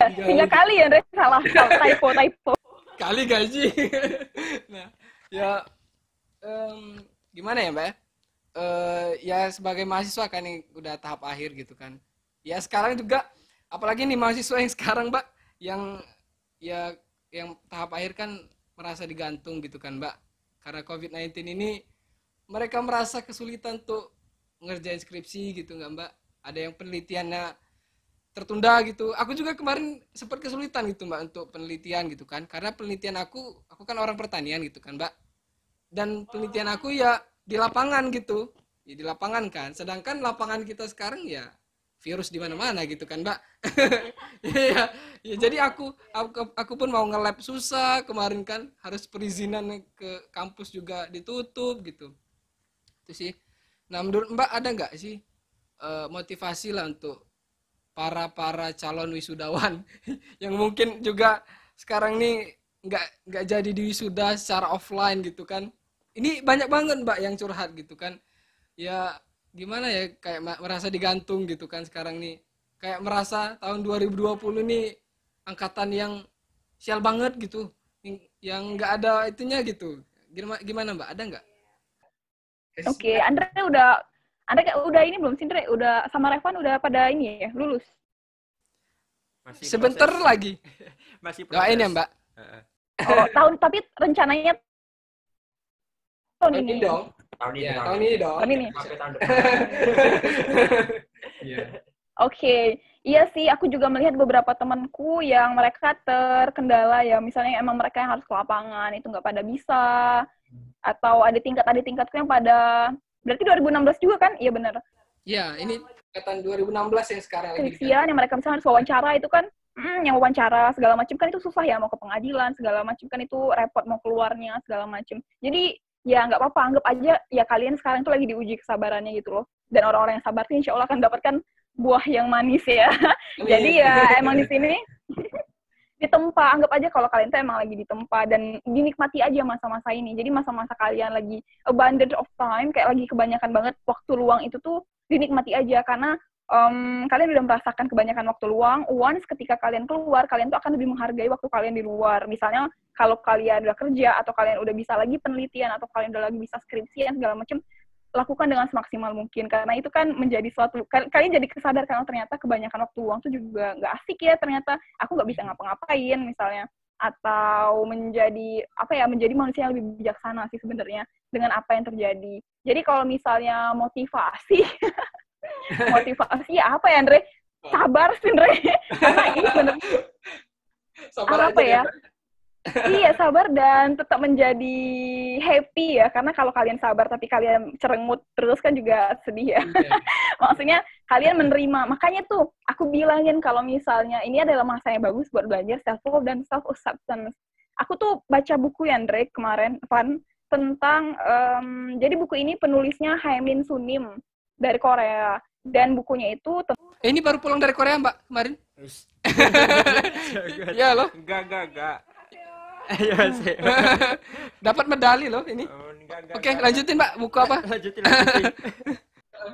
Tiga kali ya, Andre. Salah, salah typo, typo. kali gaji. nah, ya em, gimana ya, Mbak? Eh, ya sebagai mahasiswa kan ini udah tahap akhir gitu kan. Ya sekarang juga apalagi nih mahasiswa yang sekarang, Mbak, yang ya yang tahap akhir kan merasa digantung gitu kan, Mbak. Karena COVID-19 ini mereka merasa kesulitan untuk ngerjain skripsi gitu nggak, Mbak? Ada yang penelitiannya tertunda gitu. Aku juga kemarin sempat kesulitan gitu mbak untuk penelitian gitu kan. Karena penelitian aku, aku kan orang pertanian gitu kan mbak. Dan penelitian aku ya di lapangan gitu, ya di lapangan kan. Sedangkan lapangan kita sekarang ya virus di mana-mana gitu kan mbak. Iya, ya, jadi aku, aku aku pun mau nge-lab susah kemarin kan harus perizinan ke kampus juga ditutup gitu. Itu sih. Nah menurut mbak ada nggak sih eh, motivasi lah untuk para para calon wisudawan yang mungkin juga sekarang nih nggak nggak jadi di wisuda secara offline gitu kan ini banyak banget mbak yang curhat gitu kan. Ya gimana ya kayak merasa digantung gitu kan sekarang nih. Kayak merasa tahun 2020 nih angkatan yang sial banget gitu. Yang- nggak ada itunya gitu. Gimana gimana mbak? Ada nggak? Oke, Andre udah Andre kayak udah ini belum sih, Andre? Udah sama Revan udah pada ini ya, lulus. Masih sebentar proses. lagi. Masih doain ya mbak. Heeh. Oh, tahun tapi rencananya tahun ini. dong Tahun ini. ya tahun tahun ini dong Tahun ini. Sampai tahun depan. Iya. Oke, iya sih. Aku juga melihat beberapa temanku yang mereka terkendala ya. Misalnya emang mereka yang harus ke lapangan itu nggak pada bisa. Atau ada tingkat ada tingkatku yang pada berarti 2016 juga kan? Iya benar. Ya, ini angkatan 2016 yang sekarang lagi. Yang mereka misalnya harus wawancara itu kan, mm, yang wawancara segala macam kan itu susah ya mau ke pengadilan segala macam kan itu repot mau keluarnya segala macam. Jadi ya nggak apa-apa anggap aja ya kalian sekarang tuh lagi diuji kesabarannya gitu loh. Dan orang-orang yang sabar tuh insya Allah akan dapatkan buah yang manis ya. Jadi ya emang di sini ditempa anggap aja kalau kalian tuh emang lagi ditempa dan dinikmati aja masa-masa ini jadi masa-masa kalian lagi abundance of time kayak lagi kebanyakan banget waktu luang itu tuh dinikmati aja karena em, kalian udah merasakan kebanyakan waktu luang once ketika kalian keluar kalian tuh akan lebih menghargai waktu kalian di luar. Misalnya kalau kalian udah kerja atau kalian udah bisa lagi penelitian atau kalian udah lagi bisa skripsian segala macam lakukan dengan semaksimal mungkin. Karena itu kan menjadi suatu kal- kalian jadi kesadar karena ternyata kebanyakan waktu luang tuh juga nggak asik ya ternyata aku nggak bisa ngapa-ngapain misalnya. Atau menjadi apa ya menjadi manusia yang lebih bijaksana sih sebenarnya dengan apa yang terjadi. Jadi kalau misalnya motivasi motivasi ya apa ya Andre? Sabar sih Andre. Karena ini bener. Sabar apa aja ya? Iya sabar dan tetap menjadi happy ya. Karena kalau kalian sabar tapi kalian cerengut terus kan juga sedih ya. Iya. maksudnya kalian menerima. Makanya tuh aku bilangin kalau misalnya ini adalah masa yang bagus buat belajar self love dan self acceptance aku tuh baca buku yang Drake kemarin Van tentang em, jadi buku ini penulisnya Haemin Sunim dari Korea dan bukunya itu Eh, ini baru pulang dari Korea mbak kemarin ya loh Enggak, enggak, enggak. Dapat medali loh ini Oh, enggak, enggak. oke enggak. lanjutin mbak buku apa Lanjutin, lanjutin.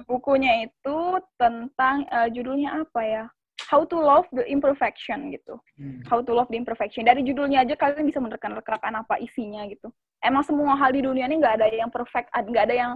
bukunya itu tentang eh, judulnya apa ya How to Love the Imperfection gitu How to Love the Imperfection. Dari judulnya aja kalian bisa menerka-nerkakan apa isinya gitu. Emang semua hal di dunia ini nggak ada yang perfect, nggak ada yang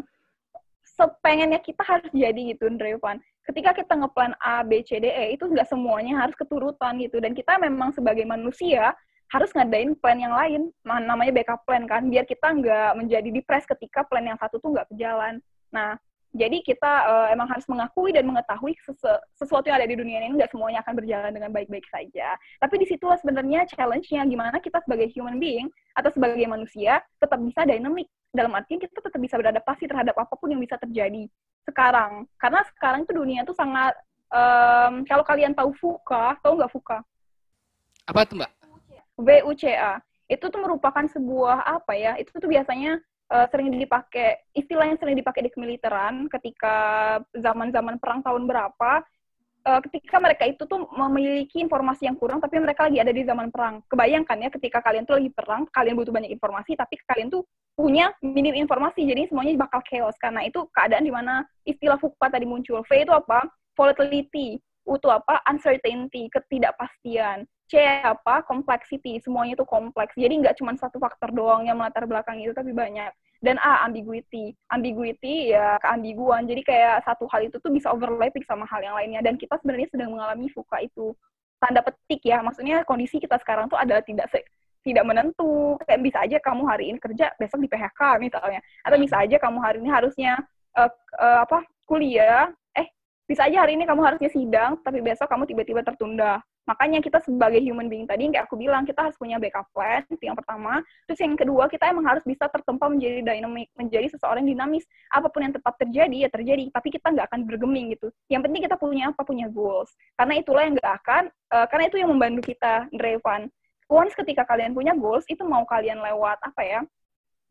sepengennya kita harus jadi gitu, Drevan. Ketika kita ngeplan A, B, C, D, E, itu nggak semuanya harus keturutan gitu. Dan kita memang sebagai manusia harus ngadain plan yang lain, Ma- namanya backup plan kan, biar kita nggak menjadi depres ketika plan yang satu tuh nggak berjalan. Nah, jadi kita eh, emang harus mengakui dan mengetahui sese- sesuatu yang ada di dunia ini nggak semuanya akan berjalan dengan baik-baik saja. Tapi di situlah sebenarnya challenge-nya gimana kita sebagai human being atau sebagai manusia tetap bisa dynamic. Dalam artian kita tetap bisa beradaptasi terhadap apa pun yang bisa terjadi sekarang. Karena sekarang itu dunia itu sangat em, kalau kalian tahu VUCA, tahu nggak VUCA? apa tuh mbak VUCA itu tuh merupakan sebuah apa ya itu tuh biasanya eh, sering dipakai istilah yang sering dipakai di kemiliteran ketika zaman-zaman perang tahun berapa eh, ketika mereka itu tuh memiliki informasi yang kurang tapi mereka lagi ada di zaman perang. Kebayangkan ya ketika kalian tuh lagi perang, kalian butuh banyak informasi tapi kalian tuh punya minim informasi jadi semuanya bakal chaos karena itu keadaan di mana istilah FUKPA tadi muncul. V itu apa? Volatility. U itu apa? Uncertainty, ketidakpastian. C apa? Complexity. Semuanya itu kompleks. Jadi nggak cuma satu faktor doang yang melatar belakang itu tapi banyak dan A ambiguity ambiguity ya keambiguan jadi kayak satu hal itu tuh bisa overlapping sama hal yang lainnya dan kita sebenarnya sedang mengalami fuka itu tanda petik ya maksudnya kondisi kita sekarang tuh adalah tidak se tidak menentu kayak bisa aja kamu hari ini kerja besok di PHK misalnya atau bisa aja kamu hari ini harusnya uh, uh, apa kuliah eh bisa aja hari ini kamu harusnya sidang tapi besok kamu tiba-tiba tertunda Makanya kita sebagai human being tadi, kayak aku bilang, kita harus punya backup plan, itu yang pertama. Terus yang kedua, kita emang harus bisa tertempa menjadi dynamic, menjadi seseorang yang dinamis. Apa pun yang tepat terjadi, ya terjadi. Tapi kita nggak akan bergeming gitu. Yang penting kita punya apa? Punya goals. Karena itulah yang nggak akan, uh, karena itu yang membantu kita, Drevan. Once ketika kalian punya goals, itu mau kalian lewat, apa ya,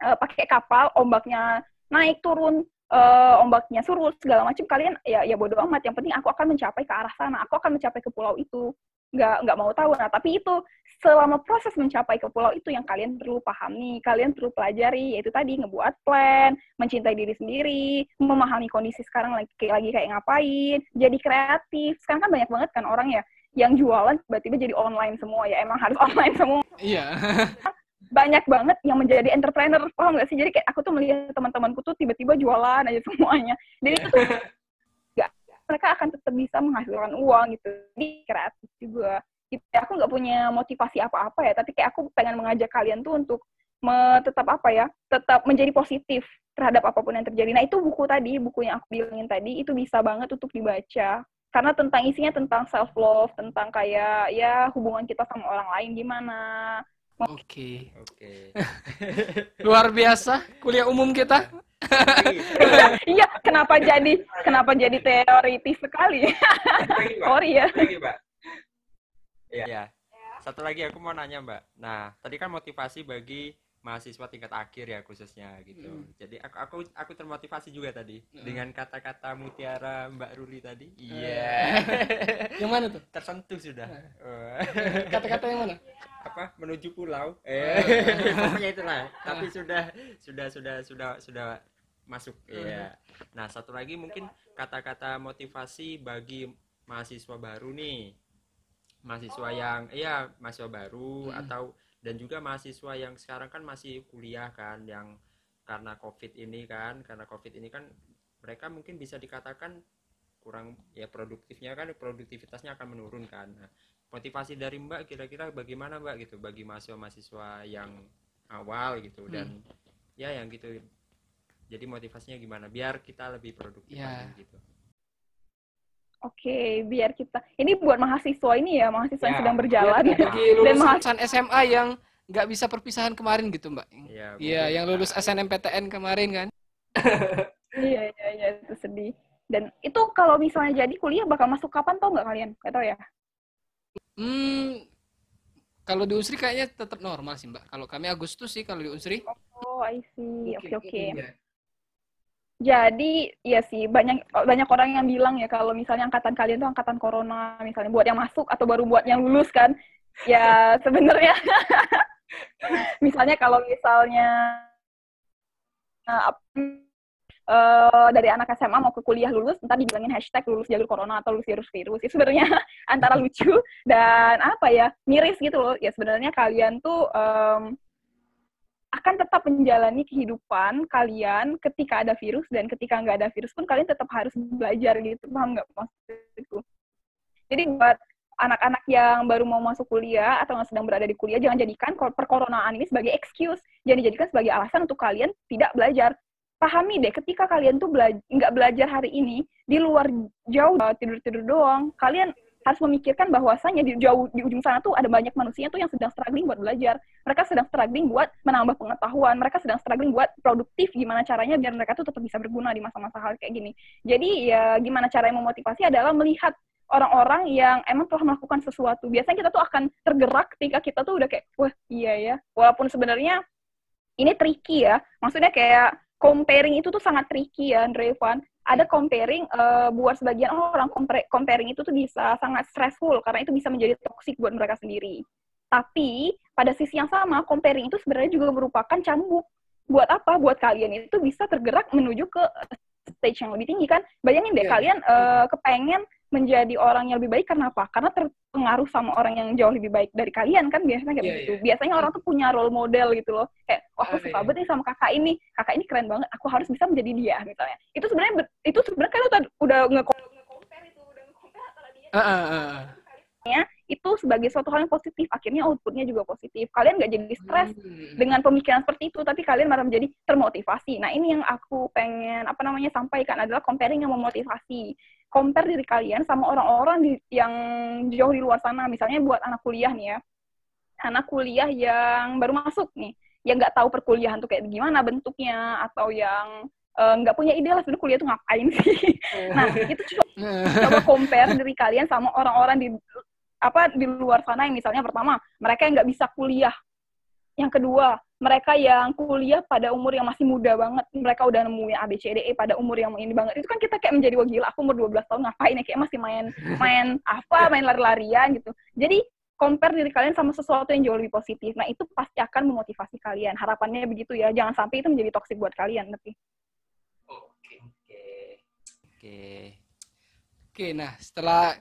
uh, pakai kapal, ombaknya naik, turun, uh, ombaknya surut segala macam kalian ya ya bodoh amat. Yang penting aku akan mencapai ke arah sana. Aku akan mencapai ke pulau itu. Nggak nggak mau tahu. Nah tapi itu selama proses mencapai ke pulau itu yang kalian perlu pahami kalian perlu pelajari yaitu tadi ngebuat plan mencintai diri sendiri memahami kondisi sekarang lagi lagi kayak ngapain jadi kreatif. Sekarang kan banyak banget kan orang ya yang jualan tiba-tiba jadi online semua ya. Emang harus online semua. Iya banyak banget yang menjadi entrepreneur paham nggak sih? Jadi kayak aku tuh melihat teman-temanku tuh tiba-tiba jualan aja semuanya. Jadi itu tuh mereka akan tetap bisa menghasilkan uang gitu. Jadi kreatif juga. Gitu. aku nggak punya motivasi apa-apa ya tapi kayak aku pengen mengajak kalian tuh untuk tetap apa ya tetap menjadi positif terhadap apa pun yang terjadi. Nah itu buku tadi buku yang aku bilangin tadi itu bisa banget untuk dibaca. Karena tentang isinya tentang self love tentang kayak ya hubungan kita sama orang lain gimana Oke. Oke. Luar biasa kuliah umum kita. iya, kenapa jadi kenapa jadi teoritis sekali? Sorry ya. Lagi, Mbak. Iya. Satu lagi aku mau nanya, Mbak. Nah, tadi kan motivasi bagi mahasiswa tingkat akhir ya khususnya gitu. Hmm. Jadi aku aku aku termotivasi juga tadi hmm. dengan kata-kata mutiara Mbak Ruli tadi. Iya. Yeah. yang mana tuh? Tersentuh sudah. Kata-kata yang mana? Apa? Menuju pulau. Eh, pokoknya itulah. Tapi sudah sudah sudah sudah sudah masuk ya. Nah, satu lagi mungkin kata-kata motivasi bagi mahasiswa baru nih. Mahasiswa yang iya, mahasiswa baru hmm. atau dan juga mahasiswa yang sekarang kan masih kuliah kan yang karena covid ini kan karena covid ini kan mereka mungkin bisa dikatakan kurang ya produktifnya kan produktivitasnya akan menurun kan nah, motivasi dari mbak kira-kira bagaimana mbak gitu bagi mahasiswa-mahasiswa yang awal gitu hmm. dan ya yang gitu jadi motivasinya gimana biar kita lebih produktif ya. gitu Oke, biar kita ini buat mahasiswa ini ya, mahasiswa ya, yang sedang berjalan ya, dan mahasiswa SMA yang nggak bisa perpisahan kemarin gitu, Mbak. Iya, ya, yang lulus SNMPTN kemarin kan. iya, iya, iya, itu sedih. Dan itu kalau misalnya jadi kuliah bakal masuk kapan tau nggak kalian? Gak tau ya? Hmm, kalau di Unsri kayaknya tetap normal sih, Mbak. Kalau kami Agustus sih kalau di Unsri. Oh, I see. Oke, oke. Okay, okay. Jadi ya sih banyak banyak orang yang bilang ya kalau misalnya angkatan kalian tuh angkatan corona misalnya buat yang masuk atau baru buat yang lulus kan ya sebenarnya misalnya kalau misalnya uh, uh, dari anak SMA mau ke kuliah lulus ntar dibilangin hashtag lulus jalur corona atau lulus virus virus. Itu sebenarnya antara lucu dan apa ya miris gitu loh. Ya sebenarnya kalian tuh um, akan tetap menjalani kehidupan kalian ketika ada virus dan ketika nggak ada virus pun kalian tetap harus belajar gitu. Paham nggak maksudku? Jadi buat anak-anak yang baru mau masuk kuliah atau yang sedang berada di kuliah jangan jadikan perkoronaan ini sebagai excuse. Jangan dijadikan sebagai alasan untuk kalian tidak belajar pahami deh ketika kalian tuh bela nggak belajar hari ini di luar jauh tidur tidur doang kalian harus memikirkan bahwasanya di jauh di ujung sana tuh ada banyak manusia tuh yang sedang struggling buat belajar. Mereka sedang struggling buat menambah pengetahuan. Mereka sedang struggling buat produktif gimana caranya biar mereka tuh tetap bisa berguna di masa-masa hal kayak gini. Jadi ya gimana cara yang memotivasi adalah melihat orang-orang yang emang telah melakukan sesuatu. Biasanya kita tuh akan tergerak ketika kita tuh udah kayak, wah iya ya. Walaupun sebenarnya ini tricky ya. Maksudnya kayak comparing itu tuh sangat tricky ya, Andrevan ada comparing eh, buat sebagian orang comparing itu tuh bisa sangat stressful karena itu bisa menjadi toxic buat mereka sendiri. Tapi pada sisi yang sama comparing itu sebenarnya juga merupakan cambuk. Buat apa? Buat kalian itu bisa tergerak menuju ke stage yang lebih tinggi kan. Bayangin deh Iya. kalian eh, kepengen menjadi orang yang lebih baik karena apa? Karena terpengaruh sama orang yang jauh lebih baik dari kalian kan biasanya kayak Iya, begitu. Biasanya orang tuh punya role model gitu loh. Kayak wah aku Ah, suka iya. banget nih sama kakak ini. Kakak ini keren banget. Aku harus bisa menjadi dia misalnya. Itu sebenarnya itu sebenarnya kan udah udah nge-compare itu, udah nge-compare antara dia ah, ah. itu sebagai suatu hal yang positif. Akhirnya outputnya juga positif. Kalian nggak jadi stres Hmm. dengan pemikiran seperti itu, tapi kalian malah menjadi termotivasi. Nah, ini yang aku pengen apa namanya sampaikan adalah comparing yang memotivasi. Compare diri kalian sama orang-orang di, yang jauh di luar sana. Misalnya buat anak kuliah nih ya, anak kuliah yang baru masuk nih, yang nggak tahu perkuliahan tuh kayak gimana bentuknya, atau yang eh, nggak punya ide lah sebenarnya kuliah tuh ngapain sih. nah, itu coba coba compare diri kalian sama orang-orang di apa di luar sana yang misalnya pertama mereka yang nggak bisa kuliah yang kedua mereka yang kuliah pada umur yang masih muda banget. Mereka udah nemuin ABCDE pada umur yang ini banget. Itu kan kita kayak menjadi wah gila aku umur 12 tahun ngapain ya? Kayak masih main main apa main lari-larian gitu. Jadi compare diri kalian sama sesuatu yang jauh lebih positif. Nah itu pasti akan memotivasi kalian. Harapannya begitu ya. Jangan sampai itu menjadi toxic buat kalian tapi. Oke. Oke. Oke. Oke, nah setelah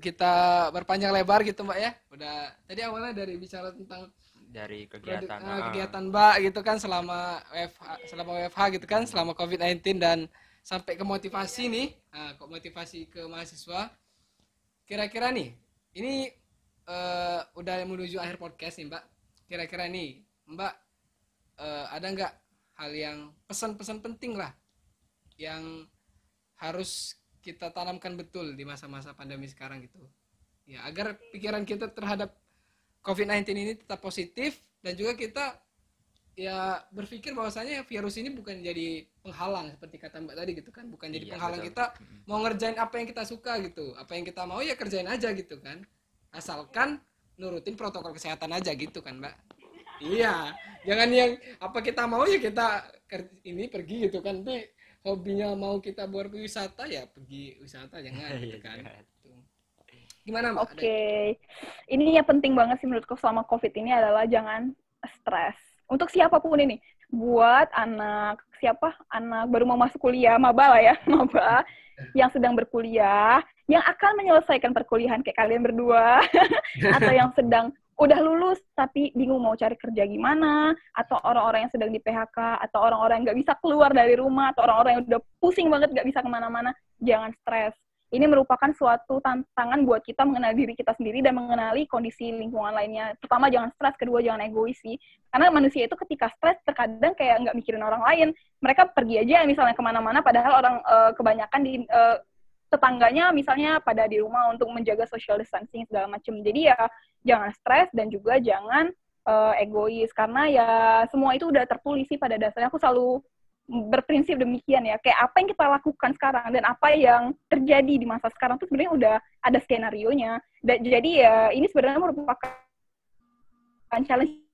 kita berpanjang lebar gitu Mbak ya, udah tadi awalnya dari bicara tentang Dari kegiatan. ah. kegiatan Mbak gitu kan selama WFH, selama WFH gitu kan, selama COVID-19 dan sampai ke motivasi nih, nah, kok motivasi ke mahasiswa. Kira-kira nih, ini eh, udah menuju akhir podcast nih Mbak. Kira-kira nih, Mbak eh, ada nggak hal yang pesan-pesan penting lah yang harus kita tanamkan betul di masa-masa pandemi sekarang gitu. Ya, agar pikiran kita terhadap COVID-19 ini tetap positif dan juga kita ya berpikir bahwasanya virus ini bukan jadi penghalang seperti kata Mbak tadi gitu kan, bukan jadi Iya, penghalang betul. kita mau ngerjain apa yang kita suka gitu. Apa yang kita mau ya kerjain aja gitu kan. Asalkan nurutin protokol kesehatan aja gitu kan, Mbak. Iya, jangan yang apa kita mau ya kita ini pergi gitu kan. Tapi hobinya mau kita buat wisata ya pergi wisata jangan gitu Iya, kan. Gimana, Mbak? Oke, Ada- ini yang penting banget sih menurutku selama COVID ini adalah jangan stres. Untuk siapa pun ini, buat anak siapa anak baru mau masuk kuliah, maba lah ya, maba yang sedang berkuliah, yang akan menyelesaikan perkuliahan kayak kalian berdua, atau yang sedang udah lulus tapi bingung mau cari kerja gimana, atau orang-orang yang sedang di PHK, atau orang-orang yang nggak bisa keluar dari rumah, atau orang-orang yang udah pusing banget nggak bisa ke mana-mana, jangan stres ini merupakan suatu tantangan buat kita mengenal diri kita sendiri dan mengenali kondisi lingkungan lainnya. Pertama, jangan stres. Kedua, jangan egois sih. Karena manusia itu ketika stres, terkadang kayak nggak mikirin orang lain. Mereka pergi aja misalnya ke mana-mana, padahal orang eh, kebanyakan di eh, tetangganya misalnya pada di rumah untuk menjaga social distancing segala macam. Jadi ya jangan stres dan juga jangan eh, egois. Karena ya semua itu udah tertulis sih pada dasarnya. Aku selalu berprinsip demikian ya. Kayak apa yang kita lakukan sekarang dan apa yang terjadi di masa sekarang tuh sebenarnya udah ada skenario nya dan jadi ya ini sebenarnya merupakan challenge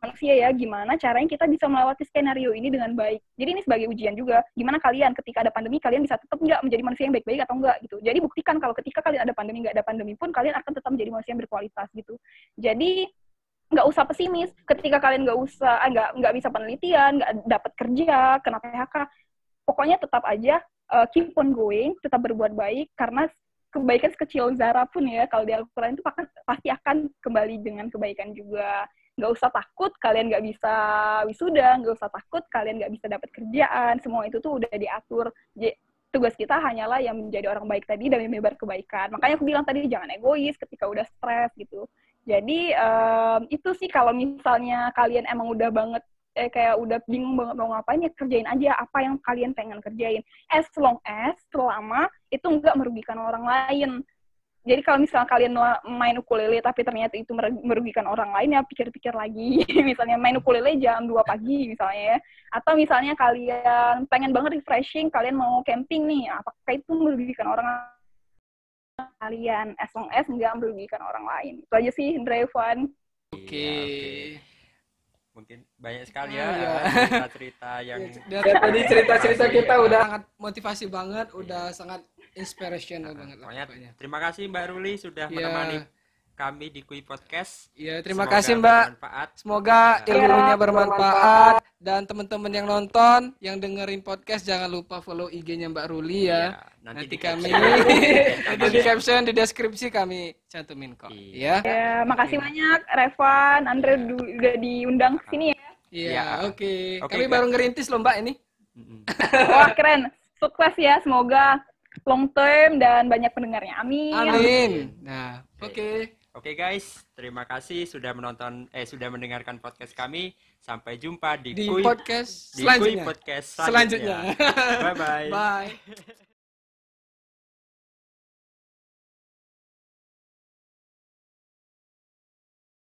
manusia ya gimana caranya kita bisa melewati skenario ini dengan baik. Jadi ini sebagai ujian juga gimana kalian ketika ada pandemi kalian bisa tetap nggak menjadi manusia yang baik-baik atau enggak gitu. Jadi buktikan kalau ketika kalian ada pandemi nggak ada pandemi pun kalian akan tetap menjadi manusia yang berkualitas gitu. Jadi nggak usah pesimis. Ketika kalian nggak usah ah, nggak nggak bisa penelitian nggak dapat kerja kena PHK pokoknya tetap aja uh, keep on going tetap berbuat baik karena kebaikan sekecil Zara pun ya kalau di Al-Quran itu pasti akan kembali dengan kebaikan juga. Nggak usah takut kalian nggak bisa wisuda nggak usah takut kalian nggak bisa dapat kerjaan semua itu tuh udah diatur. Tugas kita hanyalah yang menjadi orang baik tadi dan menyebar kebaikan. Makanya aku bilang tadi jangan egois ketika udah stres gitu jadi em, itu sih kalau misalnya kalian emang udah banget eh, kayak udah bingung banget mau ngapain ya kerjain aja apa yang kalian pengen kerjain. As long as selama itu nggak merugikan orang lain. Jadi kalau misalnya kalian main ukulele tapi ternyata itu mer- merugikan orang lain ya pikir-pikir lagi. misalnya main ukulele jam 2 pagi misalnya ya. Atau misalnya kalian pengen banget refreshing, kalian mau camping nih, apakah itu merugikan orang kalian as long as nggak merugikan orang lain. Itu aja sih Evan. Oke. Iya, oke. Mungkin banyak sekali ya iya. cerita-cerita yang Dari tadi cerita-cerita kita udah sangat motivasi banget, udah sangat inspirational banget lah Pokoknya terima kasih Mbak Ruli sudah Iya. menemani kami di Kui Podcast. Iya, terima Semoga kasih Mbak. bermanfaat. Semoga Ya. ilmunya bermanfaat dan teman-teman yang nonton, yang dengerin podcast jangan lupa follow IG-nya Mbak Ruli ya. Iya, Nanti, di kami nanti di caption di deskripsi kami cantumin kok. Iya. Ya. Ya, makasih banyak Revan, Andre udah diundang ke sini ya. Iya, Iya. oke. Oke, Kami Kak. baru ngerintis loh Mbak ini. Wah, keren. Sukses ya, semoga long term dan banyak pendengarnya. Amin. Amin. Nah, oke. Oke guys, terima kasih sudah menonton eh sudah mendengarkan podcast kami. Sampai jumpa di, Di Kui podcast di Kui selanjutnya. podcast Selanjutnya. Bye bye. Bye.